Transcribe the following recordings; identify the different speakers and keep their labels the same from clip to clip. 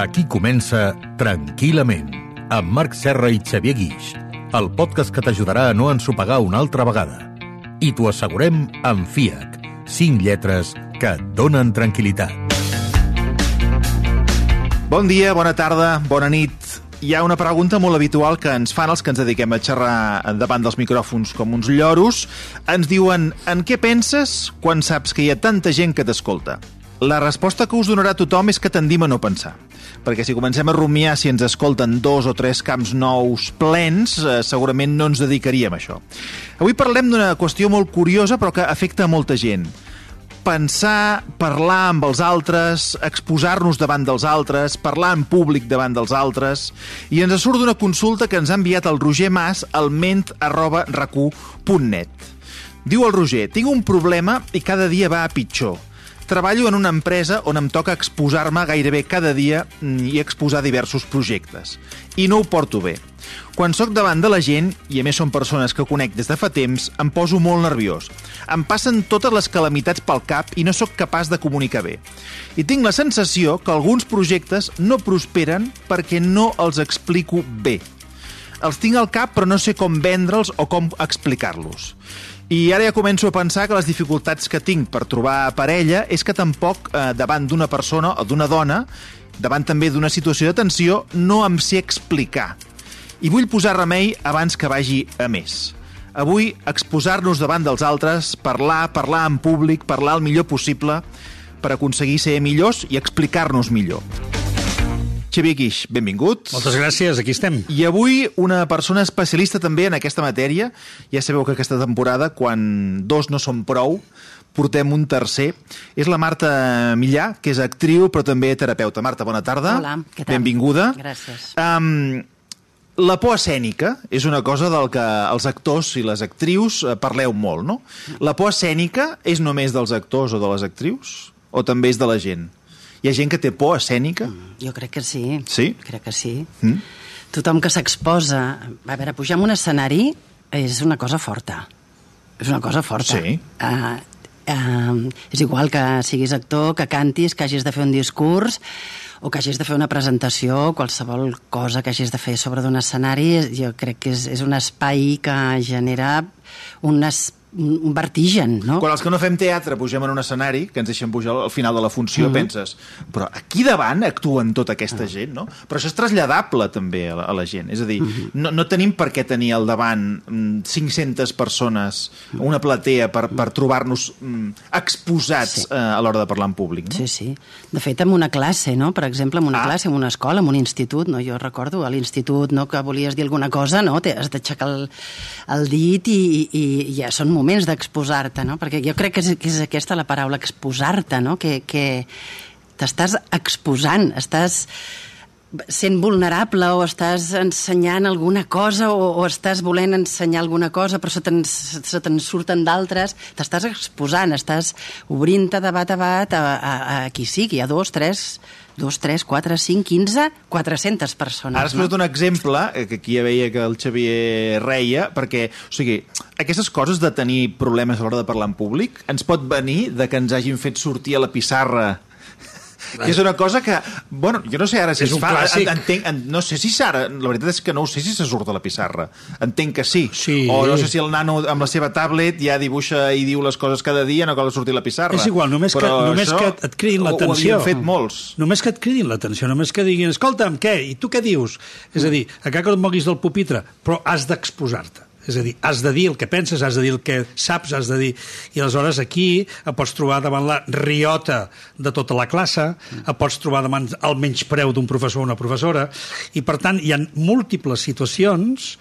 Speaker 1: Aquí comença Tranquil·lament, amb Marc Serra i Xavier Guix, el podcast que t'ajudarà a no ensopegar una altra vegada. I t'ho assegurem amb FIAC, 5 lletres que et donen tranquil·litat.
Speaker 2: Bon dia, bona tarda, bona nit. Hi ha una pregunta molt habitual que ens fan els que ens dediquem a xerrar davant dels micròfons com uns lloros. Ens diuen, en què penses quan saps que hi ha tanta gent que t'escolta? La resposta que us donarà tothom és que tendim a no pensar. Perquè si comencem a rumiar si ens escolten dos o tres camps nous plens, eh, segurament no ens dedicaríem a això. Avui parlem d'una qüestió molt curiosa però que afecta a molta gent pensar, parlar amb els altres, exposar-nos davant dels altres, parlar en públic davant dels altres, i ens surt d'una consulta que ens ha enviat el Roger Mas al ment arroba. Diu el Roger, tinc un problema i cada dia va a pitjor. Treballo en una empresa on em toca exposar-me gairebé cada dia mm, i exposar diversos projectes. I no ho porto bé. Quan sóc davant de la gent, i a més són persones que conec des de fa temps, em poso molt nerviós. Em passen totes les calamitats pel cap i no sóc capaç de comunicar bé. I tinc la sensació que alguns projectes no prosperen perquè no els explico bé. Els tinc al cap però no sé com vendre'ls o com explicar-los. I ara ja començo a pensar que les dificultats que tinc per trobar parella és que tampoc eh, davant d'una persona o d'una dona, davant també d'una situació de tensió, no em sé explicar. I vull posar remei abans que vagi a més. Avui, exposar-nos davant dels altres, parlar, parlar en públic, parlar el millor possible per aconseguir ser millors i explicar-nos millor. Xavier Guix, benvingut.
Speaker 3: Moltes gràcies, aquí estem.
Speaker 2: I avui una persona especialista també en aquesta matèria. Ja sabeu que aquesta temporada, quan dos no són prou, portem un tercer. És la Marta Millà, que és actriu però també terapeuta. Marta, bona tarda.
Speaker 4: Hola, què tal?
Speaker 2: Benvinguda.
Speaker 4: Gràcies.
Speaker 2: Um, la por escènica és una cosa del que els actors i les actrius eh, parleu molt, no? La por escènica és només dels actors o de les actrius? O també és de la gent? Hi ha gent que té por escènica?
Speaker 4: Jo crec que sí.
Speaker 2: Sí?
Speaker 4: Crec que sí.
Speaker 2: Mm?
Speaker 4: Tothom que s'exposa... A veure, pujar en un escenari és una cosa forta. És una cosa forta.
Speaker 2: Sí.
Speaker 4: Uh, uh, és igual que siguis actor, que cantis, que hagis de fer un discurs o que hagis de fer una presentació, qualsevol cosa que hagis de fer sobre d'un escenari, jo crec que és, és un espai que genera un, es, un vertigen, no?
Speaker 2: Quan els que no fem teatre pugem en un escenari, que ens deixen pujar al final de la funció,
Speaker 4: Mhm.
Speaker 2: mm -hmm. penses, però aquí davant actuen tota aquesta
Speaker 4: Ah.
Speaker 2: gent, no? Però això és traslladable també a la, a la gent. És a dir,
Speaker 4: Mhm.
Speaker 2: no, no tenim per què tenir al davant mm, 500 persones, una platea, per, per trobar-nos mm, exposats
Speaker 4: Sí.
Speaker 2: eh, a l'hora de parlar en públic, no?
Speaker 4: Sí, sí. De fet, en una classe, no? Per exemple, en una
Speaker 2: Ah.
Speaker 4: classe, en una escola, en un institut, no? Jo recordo a l'institut, no?, que volies dir alguna cosa, no? Te has d'aixecar el, el dit i, i, i ja són moments d'exposar-te, no? Perquè jo crec que és, que és aquesta la paraula, exposar-te, no? Que, que t'estàs exposant, estàs sent vulnerable o estàs ensenyant alguna cosa o, o estàs volent ensenyar alguna cosa però se te'n se te'n surten d'altres t'estàs exposant, estàs obrint-te de bat a bat a, a, a qui sigui, a dos, tres, dos, tres, quatre, cinc, quinze, 400 persones.
Speaker 2: Ara has posat un exemple, eh, que aquí ja veia que el Xavier reia, perquè, o sigui, aquestes coses de tenir problemes a l'hora de parlar en públic ens pot venir de que ens hagin fet sortir a la pissarra que és una cosa que, bueno, jo no sé ara si
Speaker 3: És
Speaker 2: es
Speaker 3: un
Speaker 2: fa,
Speaker 3: clàssic.
Speaker 2: en- entenc, en, no sé si s'ara, la veritat és que no ho sé si se surt a la pissarra, entenc que sí,
Speaker 3: Sí.
Speaker 2: o no sé si el nano amb la seva tablet ja dibuixa i diu les coses cada dia, no cal sortir a la pissarra.
Speaker 3: És igual, només, que,
Speaker 2: Però
Speaker 3: només
Speaker 2: això
Speaker 3: que et cridin
Speaker 2: ho-
Speaker 3: l'atenció.
Speaker 2: Ho havien fet molts.
Speaker 3: Només que et cridin l'atenció, només que diguin, escolta'm, què? I tu què dius? És a dir, encara que et moguis del pupitre, però has d'exposar-te. És a dir, has de dir el que penses, has de dir el que saps, has de dir... I aleshores aquí et pots trobar davant la riota de tota la classe, et pots trobar davant el menyspreu d'un professor o una professora, i per tant hi ha múltiples situacions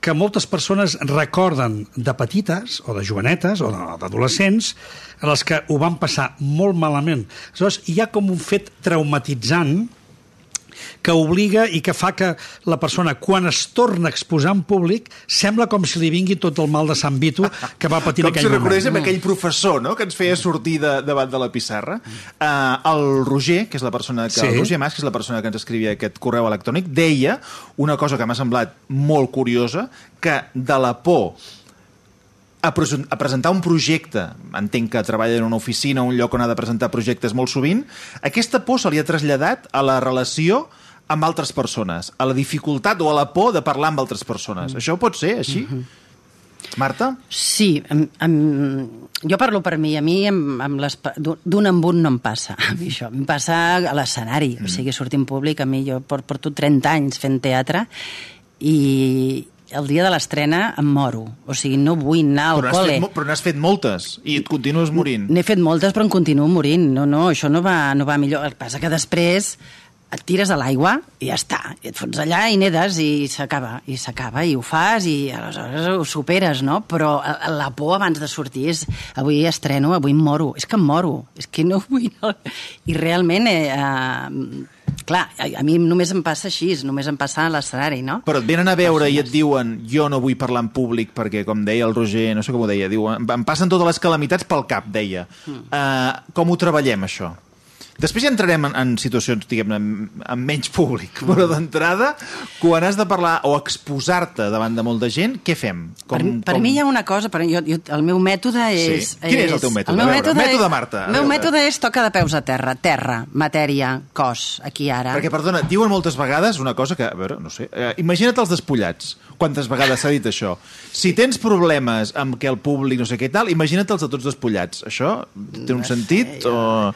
Speaker 3: que moltes persones recorden de petites, o de jovenetes, o d'adolescents, en les que ho van passar molt malament. Aleshores, hi ha com un fet traumatitzant que obliga i que fa que la persona, quan es torna a exposar en públic, sembla com si li vingui tot el mal de Sant Vito que va patir en
Speaker 2: Com si
Speaker 3: aquell
Speaker 2: recordés
Speaker 3: moment.
Speaker 2: amb aquell professor no? que ens feia sortir de, davant de la pissarra. Uh, el Roger, que és la persona que,
Speaker 3: Sí.
Speaker 2: el Roger Mas, que és la persona que ens escrivia aquest correu electrònic, deia una cosa que m'ha semblat molt curiosa, que de la por a, presen- a presentar un projecte, entenc que treballa en una oficina, un lloc on ha de presentar projectes molt sovint, aquesta por se li ha traslladat a la relació amb altres persones, a la dificultat o a la por de parlar amb altres persones. Això pot ser així? Marta?
Speaker 4: Sí, em, em, jo parlo per mi, a mi d'un en un no em passa, a mi això, em passa a l'escenari, mm. o sigui, sortir en públic, a mi jo por- porto 30 anys fent teatre i el dia de l'estrena em moro, o sigui, no vull anar al
Speaker 2: Però
Speaker 4: col·le.
Speaker 2: fet, però n'has fet moltes i et continues morint.
Speaker 4: N'he fet moltes, però em continuo morint. No, no, això no va, no va millor. El que passa que després et tires a l'aigua i ja està. I et fots allà i nedes i s'acaba, i s'acaba, i ho fas i aleshores ho superes, no? Però eh, la por abans de sortir és avui estreno, avui em moro. És que em moro, és que no vull... I realment, eh, eh, clar, a, a mi només em passa així, només em passa a l'escenari, no?
Speaker 2: Però et venen a veure i et diuen jo no vull parlar en públic perquè, com deia el Roger, no sé com ho deia, diu, em passen totes les calamitats pel cap, deia.
Speaker 4: Hmm.
Speaker 2: Uh, com ho treballem, això? Després ja entrarem en, en situacions, diguem-ne, amb, amb menys públic, però d'entrada, quan has de parlar o exposar-te davant de molta gent, què fem?
Speaker 4: per, per mi hi ha una cosa, però jo, jo, el meu mètode
Speaker 2: Sí.
Speaker 4: és...
Speaker 2: Quin és el teu mètode?
Speaker 4: El meu mètode,
Speaker 2: mètode
Speaker 4: és-
Speaker 2: Marta,
Speaker 4: El meu mètode és toca de peus a terra, terra, matèria, cos, aquí ara.
Speaker 2: Perquè, perdona, diuen moltes vegades una cosa que, a veure, no sé, eh, imagina't els despullats. Quantes vegades s'ha dit això? Si tens problemes amb que el públic no sé què tal, imagina't els de tots despullats. Això té un sentit o...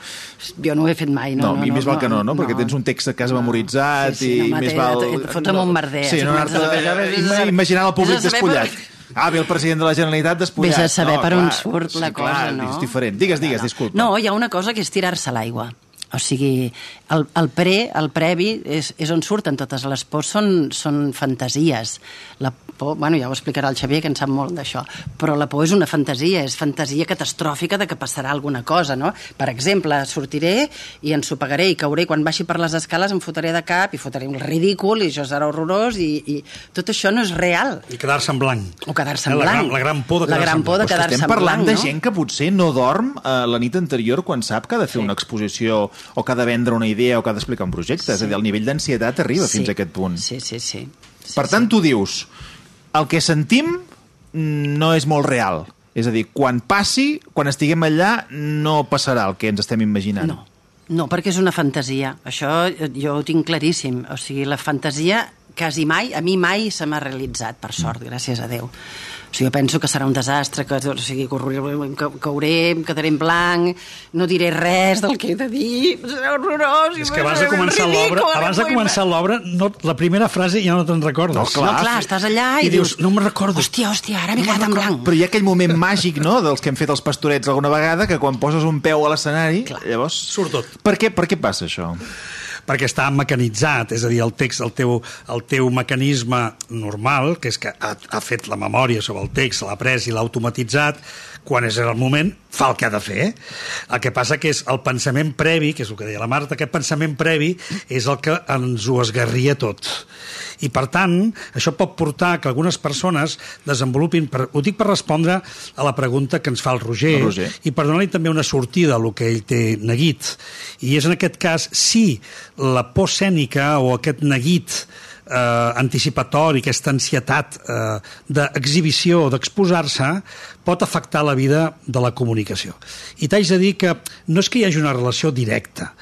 Speaker 4: Jo no ho he fet mai, no.
Speaker 2: No, no, més val que no, no? Perquè tens un text a casa memoritzat
Speaker 4: sí, sí,
Speaker 2: i
Speaker 4: no,
Speaker 2: més val...
Speaker 4: et fots amb un merder,
Speaker 2: Sí,
Speaker 4: si
Speaker 2: no anar-te...
Speaker 4: fer això, vés a
Speaker 2: ima-
Speaker 4: saber-
Speaker 2: Imaginar el públic despullat. Ah, ve el president de la Generalitat despullat.
Speaker 4: Vés a saber
Speaker 2: no,
Speaker 4: per on
Speaker 2: clar,
Speaker 4: surt la
Speaker 2: sí,
Speaker 4: cosa,
Speaker 2: clar,
Speaker 4: no?
Speaker 2: És diferent. Digues, digues, disculpa.
Speaker 4: No, hi ha una cosa que és tirar-se a l'aigua. O sigui, el, el pre, el previ, és, és on surten totes les pors, són, són fantasies. La por, bueno, ja ho explicarà el Xavier, que en sap molt d'això, però la por és una fantasia, és fantasia catastròfica de que passarà alguna cosa, no? Per exemple, sortiré i ensopegaré i cauré, quan baixi per les escales em fotré de cap i fotré un ridícul i això serà horrorós i, i tot això no és real.
Speaker 3: I quedar-se en blanc.
Speaker 4: O quedar-se en
Speaker 3: Eh, la
Speaker 4: blanc.
Speaker 3: gran- la gran por de
Speaker 4: La
Speaker 3: quedar-se
Speaker 4: gran
Speaker 3: en
Speaker 4: por de
Speaker 3: blanc.
Speaker 2: Però és que
Speaker 4: quedar-se
Speaker 2: estem
Speaker 4: en
Speaker 2: parlant
Speaker 4: blanc,
Speaker 2: de
Speaker 4: no?
Speaker 2: gent que potser no dorm eh, la nit anterior quan sap que ha de fer
Speaker 4: Sí.
Speaker 2: una exposició o que ha de vendre una idea o que ha d'explicar un projecte. És a dir, el nivell d'ansietat arriba fins a aquest punt.
Speaker 4: Sí, sí, sí. sí
Speaker 2: Per tant, tu dius, el que sentim mm, no és molt real. És a dir, quan passi, quan estiguem allà, no passarà el que ens estem imaginant.
Speaker 4: No, no, perquè és una fantasia. Això eh, jo ho tinc claríssim. O sigui, la fantasia quasi mai, a mi mai se m'ha realitzat, per sort, gràcies a Déu. O sigui, jo penso que serà un desastre, que, o sigui, que cauré, em quedaré en blanc, no diré res del que he de dir, serà horrorós.
Speaker 3: És que abans de començar l'obra, abans de començar l'obra, no, la primera frase ja no te'n recordes.
Speaker 2: No, clar.
Speaker 4: No, clar, estàs allà i,
Speaker 3: I dius, no me'n recordo.
Speaker 4: Hòstia, hòstia, ara m'he quedat en blanc.
Speaker 2: Però hi ha aquell moment màgic, no?, dels que hem fet els pastorets alguna vegada, que quan poses un peu a l'escenari, llavors...
Speaker 3: Surt tot.
Speaker 2: Per què, per què passa això?
Speaker 3: Perquè està mecanitzat, és a dir, el text, el teu, el teu mecanisme normal, que és que ha, ha fet la memòria sobre el text, l'ha pres i l'ha automatitzat, quan és el moment, fa el que ha de fer. El que passa que és el pensament previ, que és el que deia la Marta, aquest pensament previ és el que ens ho esgarria tot. I, per tant, això pot portar que algunes persones desenvolupin... Per, ho dic per respondre a la pregunta que ens fa el Roger,
Speaker 2: El Roger.
Speaker 3: i per donar-li també una sortida a lo que ell té neguit. I és en aquest cas, si la por escènica o aquest neguit eh, anticipatori, aquesta ansietat eh, d'exhibició d'exposar-se, pot afectar la vida de la comunicació. I t'haig de dir que no és que hi hagi una relació directa,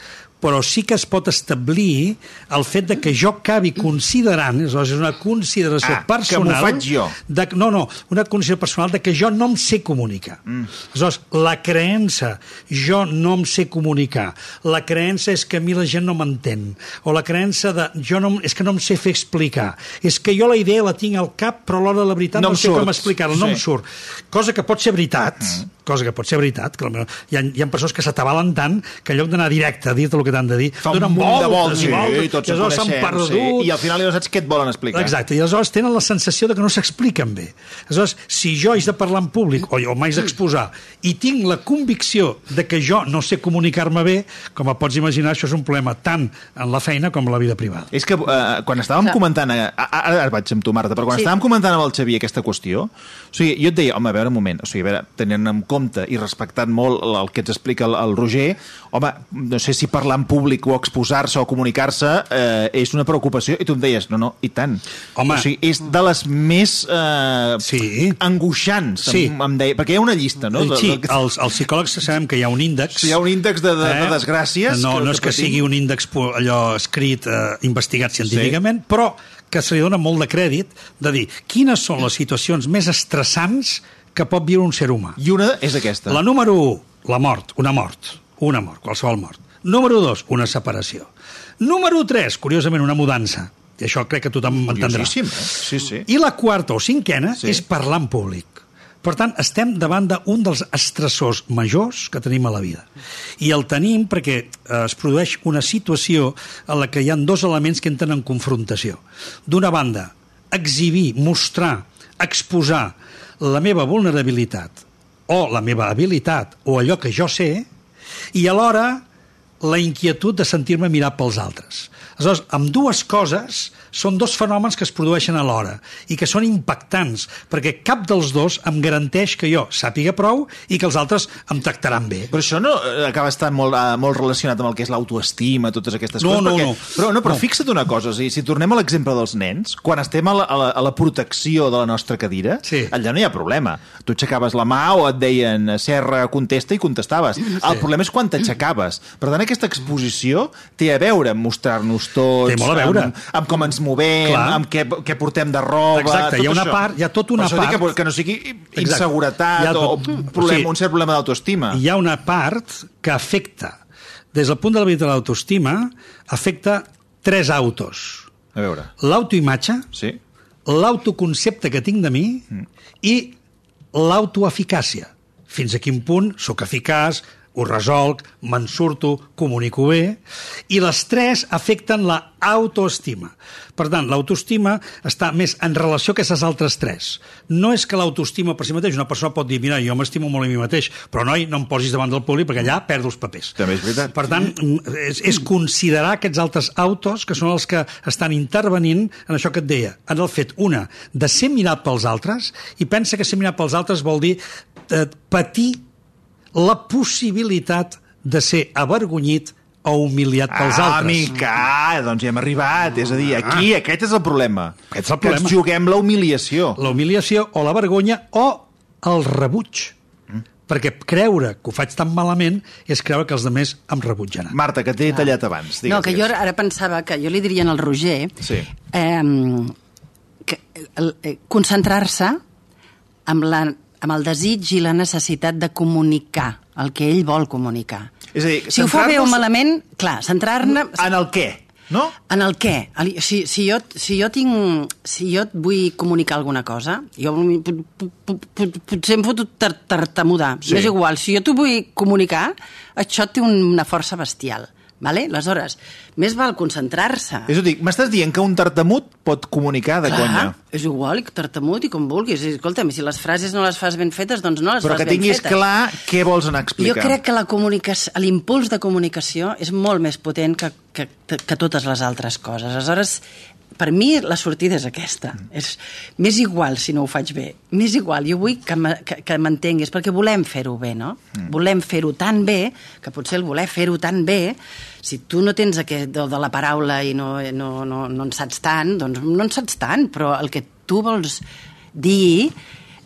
Speaker 3: però sí que es pot establir el fet de que jo acabi considerant, és una consideració
Speaker 2: Ah, que m'ho
Speaker 3: personal...
Speaker 2: faig jo.
Speaker 3: De, no, no, una consideració personal de que jo no em sé comunicar. Mm. Aleshores, la creença, jo no em sé comunicar, la creença és que a mi la gent no m'entén, o la creença de jo no, és que no em sé fer explicar, és que jo la idea la tinc al cap, però a l'hora de la veritat
Speaker 2: No
Speaker 3: no, sé
Speaker 2: surt.
Speaker 3: com explicar-la, no
Speaker 2: Sí.
Speaker 3: em surt. Cosa que pot ser veritat, mm. Cosa que pot ser veritat, que potser hi ha, hi ha persones que s'atabalen tant que en lloc d'anar directe a dir-te el que t'han de dir,
Speaker 2: Fa un
Speaker 3: donen
Speaker 2: munt de
Speaker 3: voltes
Speaker 2: voltes,
Speaker 3: i voltes,
Speaker 2: sí, tots
Speaker 3: i aleshores s'han
Speaker 2: coneixem,
Speaker 3: perdut,
Speaker 2: sí. I al final no saps què et volen explicar.
Speaker 3: Exacte, i aleshores tenen la sensació de que no s'expliquen bé. Aleshores, si jo haig de parlar en públic o, o m'haig d'exposar i tinc la convicció de que jo no sé comunicar-me bé, com et pots imaginar, això és un problema tant en la feina com en la vida privada.
Speaker 2: És que eh, quan estàvem
Speaker 4: Clar.
Speaker 2: comentant... Eh, ara, ara vaig amb tu, Marta, però quan
Speaker 4: Sí.
Speaker 2: estàvem comentant amb el Xavier aquesta qüestió, o sigui, jo et deia, home, a veure, un moment, o sigui, a veure, tenint en compte i respectant molt el, que ens explica el, el Roger, home, no sé si parlar en públic o exposar-se o comunicar-se eh, és una preocupació, i tu em deies, no, no, i tant.
Speaker 3: Home.
Speaker 2: O sigui, és de les més eh,
Speaker 3: Sí.
Speaker 2: angoixants,
Speaker 3: Sí.
Speaker 2: em, em deia, perquè hi ha una llista, no? De-
Speaker 3: Sí,
Speaker 2: de-
Speaker 3: els, els psicòlegs sabem que hi ha un índex...
Speaker 2: Si hi ha un índex de, de, de desgràcies...
Speaker 3: No, no és que
Speaker 2: patim.
Speaker 3: sigui un índex allò escrit, eh, investigat científicament, sí. però que se li dona molt de crèdit de dir quines són les situacions més estressants que pot viure un ser humà.
Speaker 2: I una és aquesta.
Speaker 3: La número 1, la mort, una mort, una mort, qualsevol mort. Número 2, una separació. Número 3, curiosament, una mudança. I això crec que tothom m'entendrà.
Speaker 2: Eh? Sí, sí.
Speaker 3: I la quarta o cinquena
Speaker 2: Sí.
Speaker 3: sí. és parlar en públic. Per tant, estem davant d'un dels estressors majors que tenim a la vida. I el tenim perquè eh, es produeix una situació en la que hi ha dos elements que entren en confrontació. D'una banda, exhibir, mostrar, exposar la meva vulnerabilitat o la meva habilitat o allò que jo sé i alhora la inquietud de sentir-me mirat pels altres. Aleshores, amb dues coses són dos fenòmens que es produeixen alhora i que són impactants, perquè cap dels dos em garanteix que jo sàpiga prou i que els altres em tractaran bé.
Speaker 2: Però això no eh, acaba estant molt, uh, molt relacionat amb el que és l'autoestima, totes aquestes
Speaker 3: No,
Speaker 2: coses?
Speaker 3: no,
Speaker 2: perquè,
Speaker 3: no.
Speaker 2: Però, no, però
Speaker 3: No.
Speaker 2: fixa't una cosa, si, si tornem a l'exemple dels nens, quan estem a la, a, la, a la protecció de la nostra cadira,
Speaker 3: Sí.
Speaker 2: allà no hi ha problema. Tu aixecaves la mà o et deien Serra, contesta i contestaves. Sí. El problema és quan t'aixecaves. Per tant, aquesta exposició té a veure amb mostrar-nos tots,
Speaker 3: Té molt a veure.
Speaker 2: Amb, amb com ens movem,
Speaker 3: Clar.
Speaker 2: amb què, què portem de roba...
Speaker 3: Exacte,
Speaker 2: tot
Speaker 3: hi ha una
Speaker 2: això.
Speaker 3: part- hi ha tota una part-
Speaker 2: Que, que no sigui inseguretat o,
Speaker 3: tot-
Speaker 2: o problema,
Speaker 3: o sigui,
Speaker 2: un cert problema d'autoestima.
Speaker 3: Hi ha una part que afecta, des del punt de vista de l'autoestima, afecta tres autos.
Speaker 2: A veure,
Speaker 3: L'autoimatge,
Speaker 2: sí?
Speaker 3: l'autoconcepte que tinc de mi i l'autoeficàcia. Fins a quin punt sóc eficaç, ho resolc, me'n surto, comunico bé, i les tres afecten la autoestima. Per tant, l'autoestima està més en relació que aquestes altres tres. No és que l'autoestima per si mateix, una persona pot dir, mira, jo m'estimo molt a mi mateix, però noi, no em posis davant del públic perquè allà perdo els papers.
Speaker 2: També és veritat.
Speaker 3: Per tant, és, és considerar aquests altres autos que són els que estan intervenint en això que et deia, en el fet, una, de ser mirat pels altres, i pensa que ser mirat pels altres vol dir eh, patir la possibilitat de ser avergonyit o humiliat pels
Speaker 2: ah,
Speaker 3: altres.
Speaker 2: mica, ah, doncs ja hem arribat. És a dir, aquí aquest és el problema.
Speaker 3: Aquest és el
Speaker 2: Que
Speaker 3: problema.
Speaker 2: ens juguem la humiliació.
Speaker 3: La humiliació o la vergonya o el rebuig.
Speaker 2: Mm.
Speaker 3: Perquè creure que ho faig tan malament és creure que els altres em rebutjaran.
Speaker 2: Marta, que t'he tallat abans. Digues,
Speaker 4: no, que jo
Speaker 2: digues.
Speaker 4: ara pensava que jo li diria al Roger
Speaker 2: Sí.
Speaker 4: eh, que, eh, concentrar-se amb, la, amb el desig i la necessitat de comunicar el que ell vol comunicar.
Speaker 2: És a dir,
Speaker 4: si ho fa bé o malament, clar, centrar-ne...
Speaker 2: En el què, no?
Speaker 4: En el què? Si, si, jo, si, jo tinc, si jo et vull comunicar alguna cosa, jo pot- pot- pot- potser em foto tar tartamudar,
Speaker 2: sí.
Speaker 4: m'és igual. Si jo t'ho vull comunicar, això té una força bestial. Vale? Aleshores, més val concentrar-se.
Speaker 2: És a dir, m'estàs dient que un tartamut pot comunicar de conya.
Speaker 4: és igual, i tartamut i com vulguis. I, Escolta'm, si les frases no les fas ben fetes, doncs no les
Speaker 2: Però
Speaker 4: fas
Speaker 2: que
Speaker 4: ben
Speaker 2: tinguis
Speaker 4: fetes.
Speaker 2: clar què vols anar a
Speaker 4: Jo
Speaker 2: explicar.
Speaker 4: crec que la comunicació, l'impuls de comunicació és molt més potent que, que, que totes les altres coses. Aleshores, per mi la sortida és aquesta. És més igual si no ho faig bé. Més igual, jo vull que que que m'entenguis, perquè volem fer-ho bé, no? Mm. Volem fer-ho tan bé, que potser el voler fer-ho tan bé, si tu no tens aquest do de la paraula i no, no, no, no en saps tant, doncs no en saps tant, però el que tu vols dir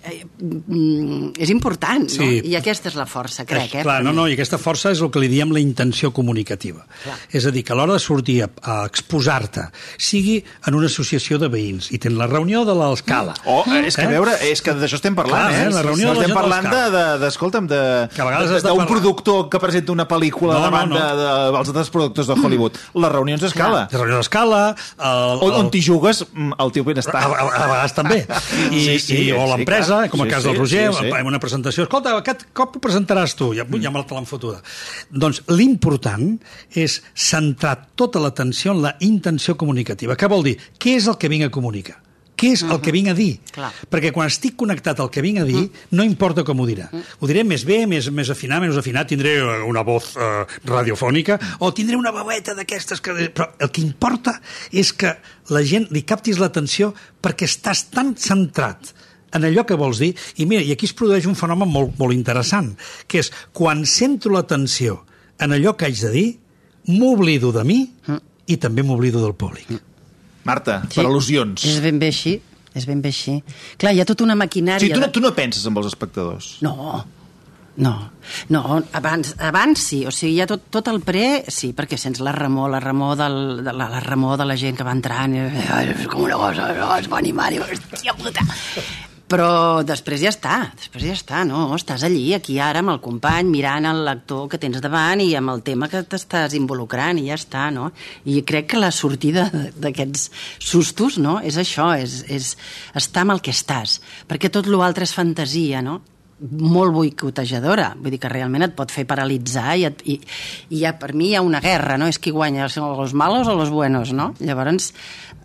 Speaker 4: eh, mm, és important, no?
Speaker 3: Sí.
Speaker 4: I aquesta és la força, crec, eh?
Speaker 3: Clar, no, no, i aquesta força és el que li diem la intenció comunicativa.
Speaker 4: Clar.
Speaker 3: És a dir, que a l'hora de sortir a, a exposar-te, sigui en una associació de veïns, i tens la reunió de l'escala.
Speaker 2: Oh, és que a
Speaker 3: Eh?
Speaker 2: veure, és que d'això estem parlant,
Speaker 3: Clar,
Speaker 2: eh?
Speaker 3: eh, la reunió
Speaker 2: no
Speaker 3: de
Speaker 2: estem
Speaker 3: gent
Speaker 2: parlant
Speaker 3: de
Speaker 2: de, de, de, escolta'm, de,
Speaker 3: Que a vegades has de
Speaker 2: d'un
Speaker 3: parlar-
Speaker 2: productor que presenta una pel·lícula
Speaker 3: No, no,
Speaker 2: davant
Speaker 3: no.
Speaker 2: de, de, dels altres productors de Hollywood. Les reunions a escala.
Speaker 3: La reunió d'escala... El,
Speaker 2: On, on t'hi jugues mm, el teu benestar.
Speaker 3: A, a, a vegades també. I,
Speaker 2: Sí, sí,
Speaker 3: i, o l'empresa,
Speaker 2: clar.
Speaker 3: com el
Speaker 2: Sí,
Speaker 3: cas
Speaker 2: sí,
Speaker 3: del Roger,
Speaker 2: sí, sí.
Speaker 3: en una presentació. Escolta, aquest cop ho presentaràs tu. Ja, ja me la te l'han fotuda. Doncs l'important és centrar tota l'atenció en la intenció comunicativa. Què vol dir? Què és el que vinc a comunicar? Què és el que vinc a dir?
Speaker 4: Clar.
Speaker 3: Perquè quan estic connectat al que vinc a dir, no importa com ho dirà. Ho diré més bé, més, més afinat, menys afinat, tindré eh, una voz eh, radiofònica, o tindré una veueta d'aquestes que... Però el que importa és que la gent li captis l'atenció perquè estàs tan centrat en allò que vols dir. I mira, i aquí es produeix un fenomen molt, molt interessant, que és quan centro l'atenció en allò que haig de dir, m'oblido de mi i també m'oblido del públic.
Speaker 2: Marta, sí. per al·lusions.
Speaker 4: És ben bé així, és ben bé així. Clar, hi ha tota una
Speaker 2: O
Speaker 4: maquinària...
Speaker 2: sigui, tu no, tu no penses en els espectadors.
Speaker 4: No, no, no, abans, abans sí, o sigui, ja tot, tot el pre, sí, perquè sents la remor, la remor, del, de la, la remor de la gent que va entrant, i, ai, és com una cosa, no, es va animar, i, hòstia puta. Però després ja està, després ja està, no? Estàs allí, aquí ara, amb el company, mirant el lector que tens davant i amb el tema que t'estàs involucrant, i ja està, no? I crec que la sortida d'aquests sustos, no?, és això, és, és estar amb el que estàs, perquè tot l'altre és fantasia, no? Molt boicotejadora, vull dir que realment et pot fer paralitzar i, et, i, i ja, per mi hi ha una guerra, no? És qui guanya, els malos o els buenos, no? Llavors,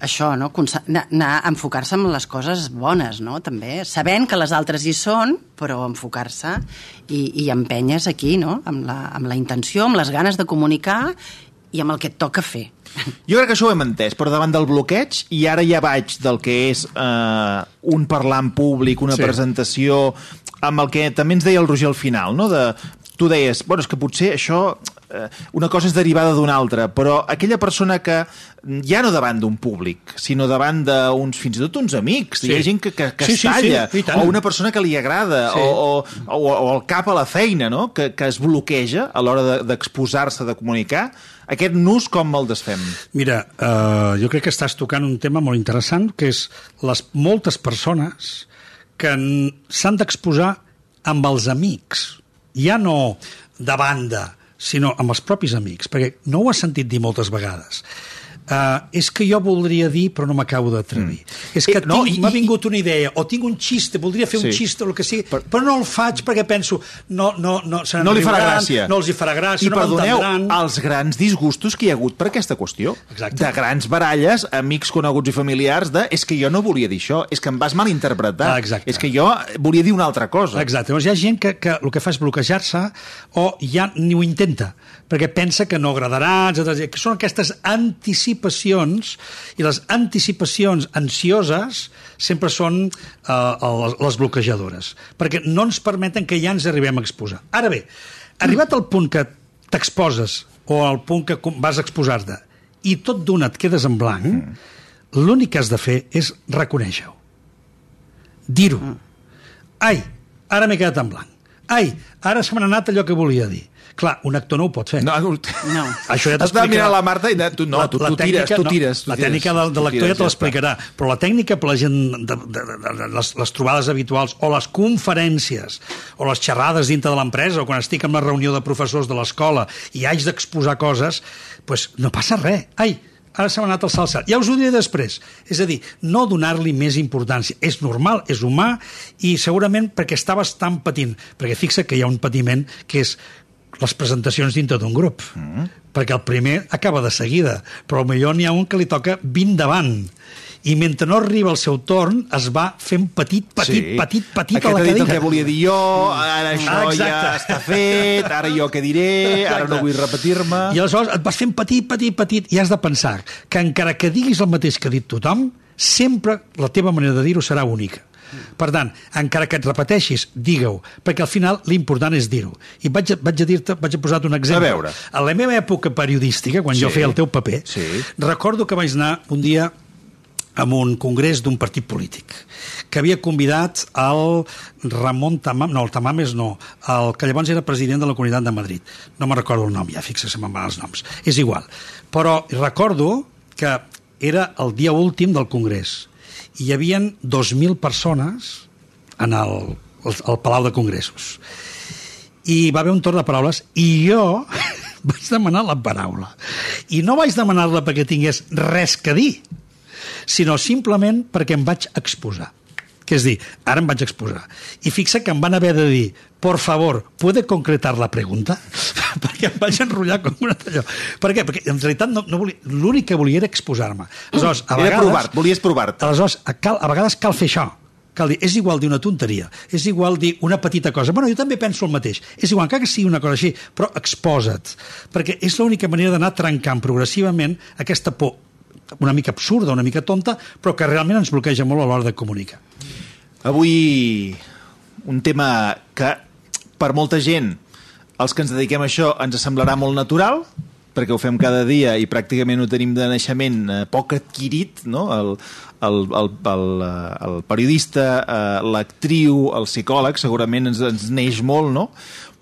Speaker 4: això, no? Anar- enfocar-se en les coses bones, no? També, sabent que les altres hi són, però enfocar-se i, i empenyes aquí, no? Amb la, amb la intenció, amb les ganes de comunicar i amb el que et toca fer.
Speaker 2: Jo crec que això ho hem entès, però davant del bloqueig, i ara ja vaig del que és eh, un parlar en públic, una
Speaker 3: Sí.
Speaker 2: sí. presentació, amb el que també ens deia el Roger al final, no? de, tu deies, bueno, és que potser això, eh, una cosa és derivada d'una altra, però aquella persona que, ja no davant d'un públic, sinó davant d'uns, fins i tot uns amics,
Speaker 3: Sí.
Speaker 2: hi ha gent que, que, que
Speaker 3: Sí,
Speaker 2: es
Speaker 3: sí, sí,
Speaker 2: talla,
Speaker 3: i tant.
Speaker 2: o una persona que li agrada,
Speaker 3: Sí.
Speaker 2: o, o, o, o el cap a la feina, no? que, que es bloqueja a l'hora de- d'exposar-se, de, de comunicar, aquest nus com el desfem?
Speaker 3: Mira, uh, jo crec que estàs tocant un tema molt interessant, que és les moltes persones que s'han d'exposar amb els amics, ja no de banda, sinó amb els propis amics, perquè no ho has sentit dir moltes vegades. Uh, és que jo voldria dir, però no m'acabo d'atrevir. Mm. És que
Speaker 2: Eh, no,
Speaker 3: m'ha vingut una idea, o tinc un xiste, voldria fer un
Speaker 2: Sí.
Speaker 3: xiste o el que sigui, però, però no el faig perquè penso, no, no, no, se
Speaker 2: no li farà gràcia.
Speaker 3: No els hi farà gràcia,
Speaker 2: I
Speaker 3: no
Speaker 2: perdoneu, els grans disgustos que hi ha hagut per aquesta qüestió.
Speaker 3: Exacte.
Speaker 2: De grans baralles, amics coneguts i familiars, de és que jo no volia dir això, és que em vas malinterpretar,
Speaker 3: Ah, exacte.
Speaker 2: és que jo volia dir una altra cosa.
Speaker 3: Exacte. Llavors hi ha gent que, que el que fa és bloquejar-se o ja ni ho intenta, perquè pensa que no agradarà, etc. Que són aquestes anticipacions, i les anticipacions ansioses sempre són eh, les, les bloquejadores, perquè no ens permeten que ja ens arribem a exposar. Ara bé, arribat al punt que t'exposes o al punt que vas exposar-te i tot d'una et quedes en blanc, mm. l'únic que has de fer és reconèixer-ho. Dir-ho. Ai, ara m'he quedat en blanc. Ai, ara se m'ha anat allò que volia dir. Clar, un actor no ho pot fer.
Speaker 2: No, no.
Speaker 4: No.
Speaker 3: Això ja
Speaker 2: Estava
Speaker 3: t'explicarà...
Speaker 2: mirant la Marta i tu, no, tu, tu tires, tu tires. Tu
Speaker 3: la
Speaker 2: tires,
Speaker 3: tècnica de, de l'actor ja te l'explicarà, però la tècnica per la gent de, de, de, de, de les, les trobades habituals o les conferències o les xerrades dintre de l'empresa o quan estic en la reunió de professors de l'escola i haig d'exposar coses, doncs no passa res. Ai, ara s'ha anat al salsat. Ja us ho diré després. És a dir, no donar-li més importància. És normal, és humà i segurament perquè estaves tan patint. Perquè fixa que hi ha un patiment que és les presentacions dintre d'un grup. Mm. Perquè el primer acaba de seguida, però millor n'hi ha un que li toca 20 davant. I mentre no arriba el seu torn, es va fent petit, petit, petit, petit
Speaker 2: Aquest
Speaker 3: a la cadira.
Speaker 2: que volia dir jo, ara això
Speaker 3: Ah,
Speaker 2: ja
Speaker 3: exacte.
Speaker 2: està fet, ara jo què diré, ara no
Speaker 3: Exacte.
Speaker 2: vull repetir-me...
Speaker 3: I aleshores et vas fent petit, petit, petit, i has de pensar que encara que diguis el mateix que ha dit tothom, sempre la teva manera de dir-ho serà única. Per tant, encara que et repeteixis, digue-ho, perquè al final l'important és dir-ho. I vaig vaig a dir-te, vaig a posar-te un exemple.
Speaker 2: A veure.
Speaker 3: A la meva època periodística, quan
Speaker 2: Sí.
Speaker 3: jo feia el teu paper,
Speaker 2: Sí.
Speaker 3: recordo que vaig anar un dia a un congrés d'un partit polític que havia convidat el Ramon Tamam, no, el Tamames no, el que llavors era president de la Comunitat de Madrid. No me'n recordo el nom, ja fixa, se me'n van els noms. És igual. Però recordo que era el dia últim del congrés hi havia 2.000 persones en el, el, el Palau de Congressos. I va haver un torn de paraules i jo vaig demanar la paraula. I no vaig demanar-la perquè tingués res que dir sinó simplement perquè em vaig exposar que és dir, ara em vaig exposar i fixa que em van haver de dir por favor, ¿puede concretar la pregunta? perquè em vaig enrotllar com una talló. Per què? Perquè en realitat no, no volia, l'únic que volia era exposar-me. Aleshores, a
Speaker 2: Era
Speaker 3: vegades,
Speaker 2: provar, volies provar-te.
Speaker 3: Aleshores, a, cal, a vegades cal fer això. Cal dir, és igual dir una tonteria, és igual dir una petita cosa. Bueno, jo també penso el mateix. És igual, encara que sigui una cosa així, però exposa't. Perquè és l'única manera d'anar trencant progressivament aquesta por una mica absurda, una mica tonta, però que realment ens bloqueja molt a l'hora de comunicar.
Speaker 2: Avui un tema que per molta gent, els que ens dediquem a això, ens semblarà molt natural, perquè ho fem cada dia i pràcticament ho tenim de naixement eh, poc adquirit, no? el, el, el, el, eh, el periodista, eh, l'actriu, el psicòleg, segurament ens, ens neix molt, no?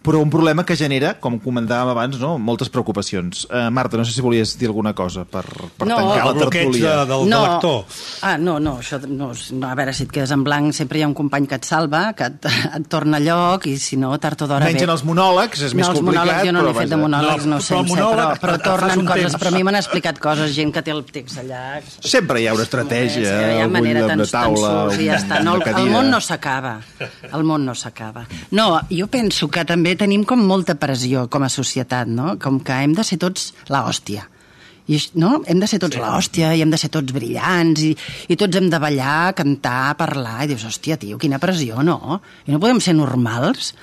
Speaker 2: Però un problema que genera, com comentàvem abans, no? moltes preocupacions. Uh, Marta, no sé si volies dir alguna cosa per, per
Speaker 4: No,
Speaker 2: tancar la
Speaker 3: bloqueig de,
Speaker 2: tertúlia.
Speaker 3: del, de l'actor.
Speaker 4: Ah, no, no, això, no, no, a veure, si et quedes en blanc sempre hi ha un company que et salva, que et, et torna a lloc, i si no, tard o d'hora
Speaker 2: Menys en els monòlegs, és
Speaker 4: no,
Speaker 2: més
Speaker 4: els
Speaker 2: complicat,
Speaker 4: monòlegs, jo no
Speaker 2: però
Speaker 4: n'he fet de monòlegs,
Speaker 3: No,
Speaker 4: no,
Speaker 3: però
Speaker 4: però,
Speaker 3: monòleg
Speaker 4: però
Speaker 3: et- fas
Speaker 4: tornen
Speaker 3: un
Speaker 4: coses,
Speaker 3: temps.
Speaker 4: però a mi m'han explicat coses, gent que té el text allà...
Speaker 2: Sempre hi ha una estratègia,
Speaker 4: Sí, hi ha manera
Speaker 2: de taula,
Speaker 4: tan surts i ja està. No, el, el món no s'acaba. El món no s'acaba. No, jo penso que també tenim com molta pressió com a societat, no? Com que hem de ser tots la hòstia. I, no? Hem de ser tots sí. l'hòstia i hem de ser tots brillants i, i tots hem de ballar, cantar, parlar i dius, hòstia, tio, quina pressió, no? I no podem ser normals?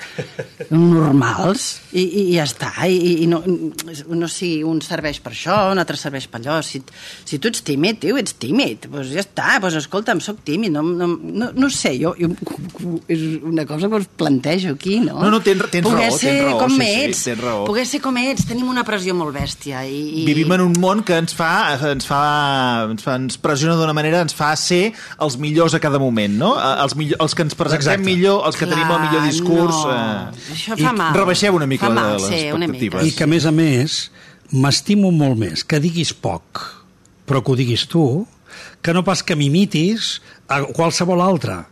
Speaker 4: normals? I, i, i ja està. I, i- no, no si un serveix per això, un altre serveix per allò. Si, si tu ets tímid, tio, ets tímid. Doncs ja està, doncs escolta'm, sóc tímid. No, no, no, no sé, jo, jo, és una cosa que us plantejo aquí, no?
Speaker 2: No, no, tens- tens raó,
Speaker 4: ser
Speaker 2: tens raó,
Speaker 4: com
Speaker 2: sí, sí,
Speaker 4: ets,
Speaker 2: tens raó.
Speaker 4: Poder ser com ets, tenim una pressió molt bèstia. I, i...
Speaker 2: Vivim en un món que ens fa, ens fa, ens fa, ens pressiona d'una manera, ens fa ser els millors a cada moment, no? Els, millor, els que ens presentem
Speaker 3: Exacte.
Speaker 2: millor, els que
Speaker 4: Clar,
Speaker 2: tenim el millor discurs...
Speaker 4: No.
Speaker 2: Eh,
Speaker 4: Això fa mal.
Speaker 2: rebaixeu una mica
Speaker 4: fa mal,
Speaker 2: les
Speaker 4: sí,
Speaker 2: expectatives.
Speaker 4: mica.
Speaker 3: I que, a més a més, m'estimo molt més que diguis poc, però que ho diguis tu, que no pas que m'imitis a qualsevol altre.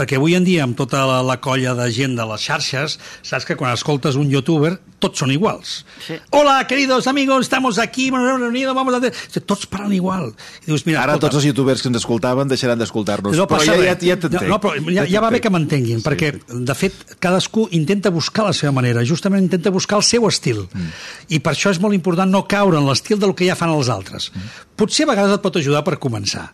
Speaker 3: Perquè avui en dia, amb tota la, la colla de gent de les xarxes, saps que quan escoltes un youtuber, tots són iguals.
Speaker 4: Sí.
Speaker 3: Hola, queridos amigos, estamos aquí, hemos reunido, vamos a... hacer-". Tots parlen igual. I dius, mira,
Speaker 2: Ara
Speaker 3: escolta,
Speaker 2: tots els youtubers que ens escoltaven deixaran d'escoltar-nos.
Speaker 3: no
Speaker 2: però ja, ja, ja t'entenc.
Speaker 3: No, però ja, ja va bé que m'entenguin,
Speaker 2: Sí.
Speaker 3: perquè, de fet, cadascú intenta buscar la seva manera, justament intenta buscar el seu estil. Mm. I per això és molt important no caure en l'estil del que ja fan els altres. Mm. Potser a vegades et pot ajudar per començar,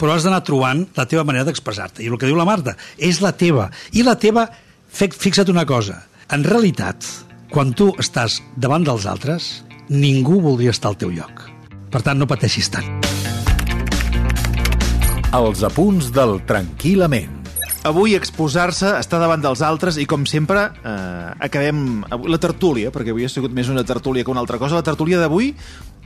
Speaker 3: però has d'anar trobant la teva manera d'expressar-te. I el que diu la Marta, és la teva. I la teva, fi- fixa't una cosa, en realitat, quan tu estàs davant dels altres, ningú voldria estar al teu lloc. Per tant, no pateixis tant.
Speaker 1: Els apunts del Tranquil·lament.
Speaker 2: Avui exposar-se, estar davant dels altres i, com sempre, eh, acabem avui- la tertúlia, perquè avui ha sigut més una tertúlia que una altra cosa, la tertúlia d'avui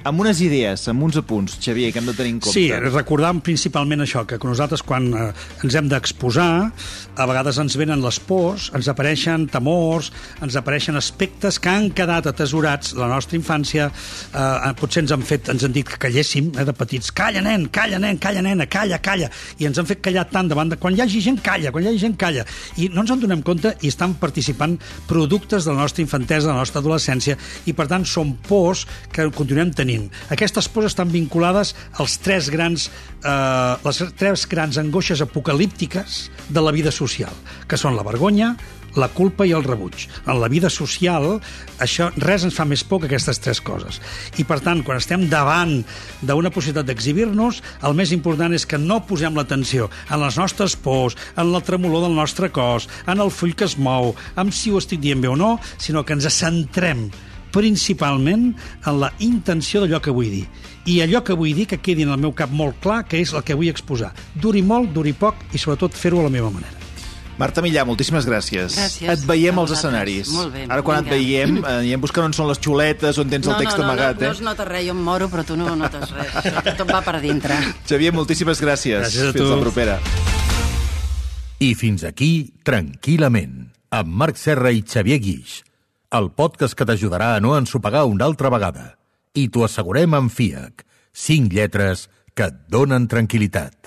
Speaker 2: amb unes idees, amb uns apunts, Xavier, que hem de tenir en compte.
Speaker 3: Sí, recordant principalment això, que nosaltres quan eh, ens hem d'exposar, a vegades ens venen les pors, ens apareixen temors, ens apareixen aspectes que han quedat atesorats a la nostra infància, eh, potser ens han fet, ens han dit que calléssim eh, de petits, calla nen, calla nen, calla nena, calla, calla, i ens han fet callar tant davant de... Quan hi hagi gent, calla, quan hi hagi gent, calla. I no ens en donem compte i estan participant productes de la nostra infantesa, de la nostra adolescència, i per tant són pors que continuem tenint. Aquestes pors estan vinculades als tres grans, eh, les tres grans angoixes apocalíptiques de la vida social, que són la vergonya, la culpa i el rebuig. En la vida social, això res ens fa més por que aquestes tres coses. I, per tant, quan estem davant d'una possibilitat d'exhibir-nos, el més important és que no posem l'atenció en les nostres pors, en la tremolor del nostre cos, en el full que es mou, en si ho estic dient bé o no, sinó que ens centrem principalment en la intenció d'allò que vull dir. I allò que vull dir que quedi en el meu cap molt clar, que és el que vull exposar. Duri molt, duri poc i sobretot fer-ho a la meva manera.
Speaker 2: Marta Millà, moltíssimes gràcies.
Speaker 4: Gràcies.
Speaker 2: Et veiem
Speaker 4: A
Speaker 2: als escenaris.
Speaker 4: Molt bé,
Speaker 2: Ara quan
Speaker 4: vinga.
Speaker 2: et veiem, eh, anirem buscant on són les xuletes, on tens el text
Speaker 4: no, no,
Speaker 2: amagat,
Speaker 4: no, no
Speaker 2: eh?
Speaker 4: es nota res, jo em moro, però tu no notes res. Tot va per dintre.
Speaker 2: Xavier, moltíssimes gràcies.
Speaker 3: Gràcies a
Speaker 2: Fins
Speaker 3: tu.
Speaker 2: la propera.
Speaker 1: I fins aquí, tranquil·lament, amb Marc Serra i Xavier Guix, el podcast que t'ajudarà a no ensopegar una altra vegada. I t'ho assegurem amb FIAC, cinc lletres que et donen tranquil·litat.